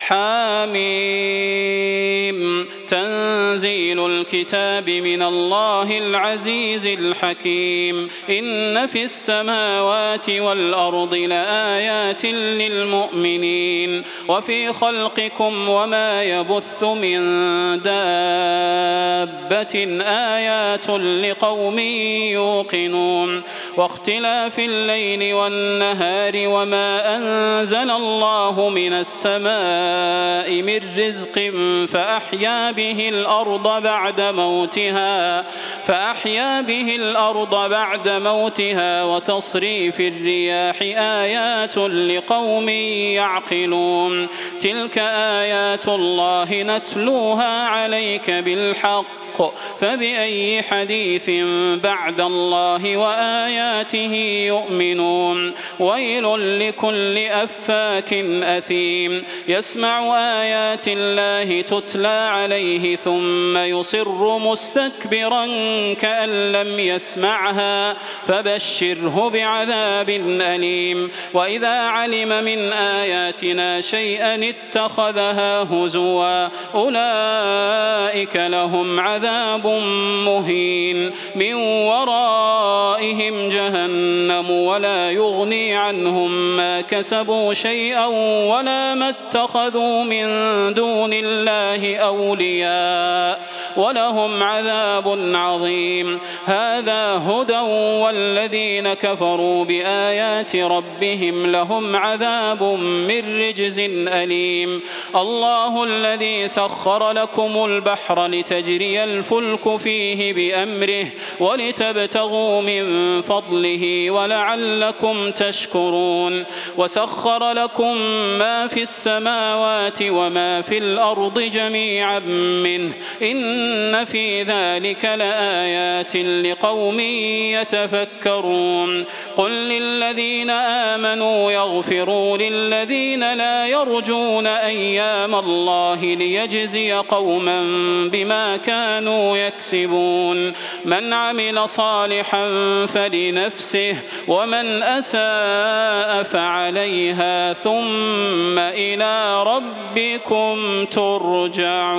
حاميم تنزيل الكتاب من الله العزيز الحكيم. إن في السماوات والأرض لآيات للمؤمنين. وفي خلقكم وما يبث من دابة آيات لقوم يوقنون. واختلاف الليل والنهار وما أنزل الله من السماء من رزق فأحيا به الأرض بعد موتها فأحيا به الأرض بعد موتها وتصريف الرياح آيات لقوم يعقلون. تلك آيات الله نتلوها عليك بالحق. الحق. فبأي حديث بعد الله وآياته يؤمنون؟ ويل لكل أفاك أثيم. يسمع آيات الله تتلى عليه ثم يصر مستكبرا كأن لم يسمعها فبشره بعذاب أليم. وإذا علم من آياتنا شيئا اتخذها هزوا أولئك لهم عذاب عذاب مهين من ورائهم جهنم ولا يغني عنهم ما كسبوا شيئا ولا ما اتخذوا من دون الله أولياء ولهم عذاب عظيم. هذا هدى والذين كفروا بآيات ربهم لهم عذاب من رجز أليم. الله الذي سخر لكم البحر لتجري الفلك فيه بأمره ولتبتغوا من فضله ولعلكم تشكرون وسخر لكم ما في السماوات وما في الأرض جميعا منه إن في ذلك لآيات لقوم يتفكرون قل للذين آمنوا يغفروا للذين لا يرجون أيام الله ليجزي قوما بما كانوا كانوا يكسبون. من عمل صالحا فلنفسه ومن أساء فعليها ثم إلى ربكم ترجعون.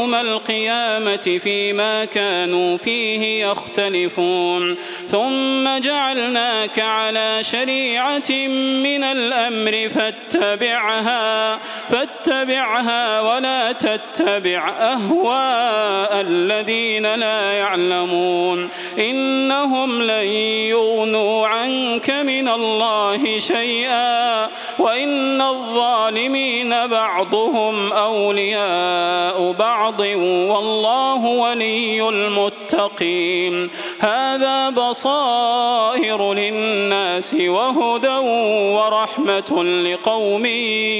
يوم القيامة فيما كانوا فيه يختلفون. ثم جعلناك على شريعة من الأمر فاتبعها فاتبعها ولا تتبع أهواء الذين لا يعلمون. إنهم لن يغنوا عنك من الله شيئا وإن الظالمين بعضهم أولياء بعض. بعض والله ولي المتقين. هذا بصائر للناس وهدى ورحمة لقوم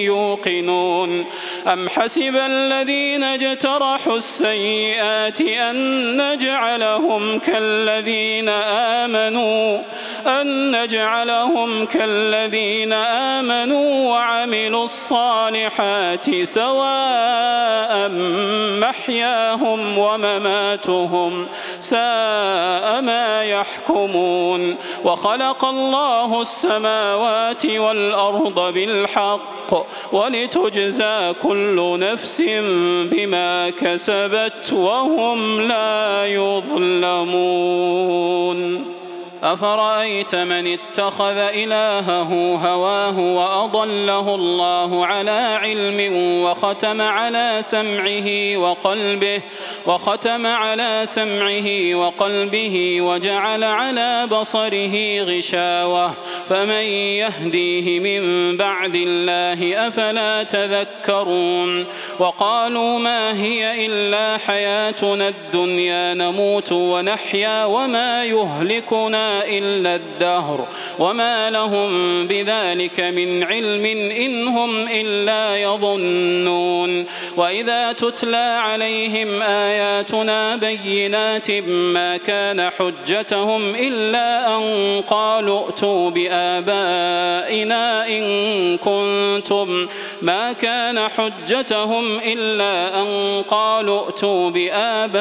يوقنون. أم حسب الذين اجترحوا السيئات أن نجعلهم كالذين آمنوا؟ أن نجعلهم كالذين آمنوا وعملوا الصالحات سواء محياهم ومماتهم ساء ما يحكمون. وخلق الله السماوات والأرض بالحق ولتجزى كل نفس بما كسبت وهم لا يظلمون. أفرأيت من اتخذ إلهه هواه وأضله الله على علم وختم على سمعه وقلبه وختم على سمعه وقلبه وجعل على بصره غشاوة. فمن يهديه من بعد الله أفلا تذكرون؟ وقالوا ما هي إلا حياتنا الدنيا نموت ونحيا وما يهلكنا إلا الدهر وما لهم بذلك من علم إن هم إلا يظنون وإذا تتلى عليهم آياتنا بينات ما كان حجتهم إلا أن قالوا ائتوا بآبائنا إن كنتم ما كان حجتهم إلا أن قالوا ائتوا بآبائنا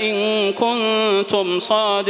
إن كنتم صادقين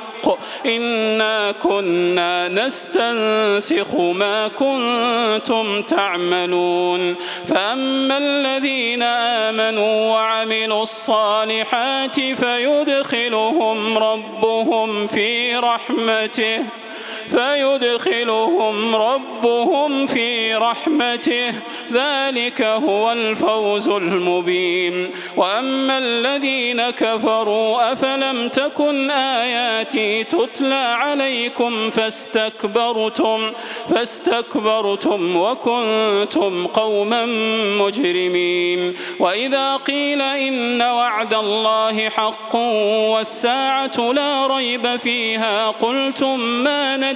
إنا كنا نستنسخ ما كنتم تعملون فأما الذين آمنوا وعملوا الصالحات فيدخلهم ربهم في رحمته فيدخلهم ربهم في رحمته. ذلك هو الفوز المبين. وأما الذين كفروا أفلم تكن آياتي تتلى عليكم فاستكبرتم فاستكبرتم وكنتم قوما مجرمين. وإذا قيل إن وعد الله حق والساعة لا ريب فيها قلتم ما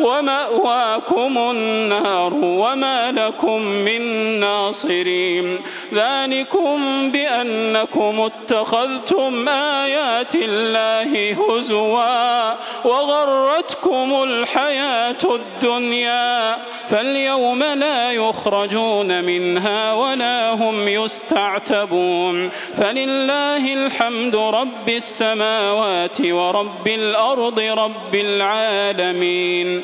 ومأواكم النار وما لكم من ناصرين. ذلكم بأنكم اتخذتم آيات الله هزوا وغرتكم الحياة الدنيا. فاليوم لا يخرجون منها ولا هم يستعتبون. فلله الحمد رب السماوات ورب الأرض رب العالمين.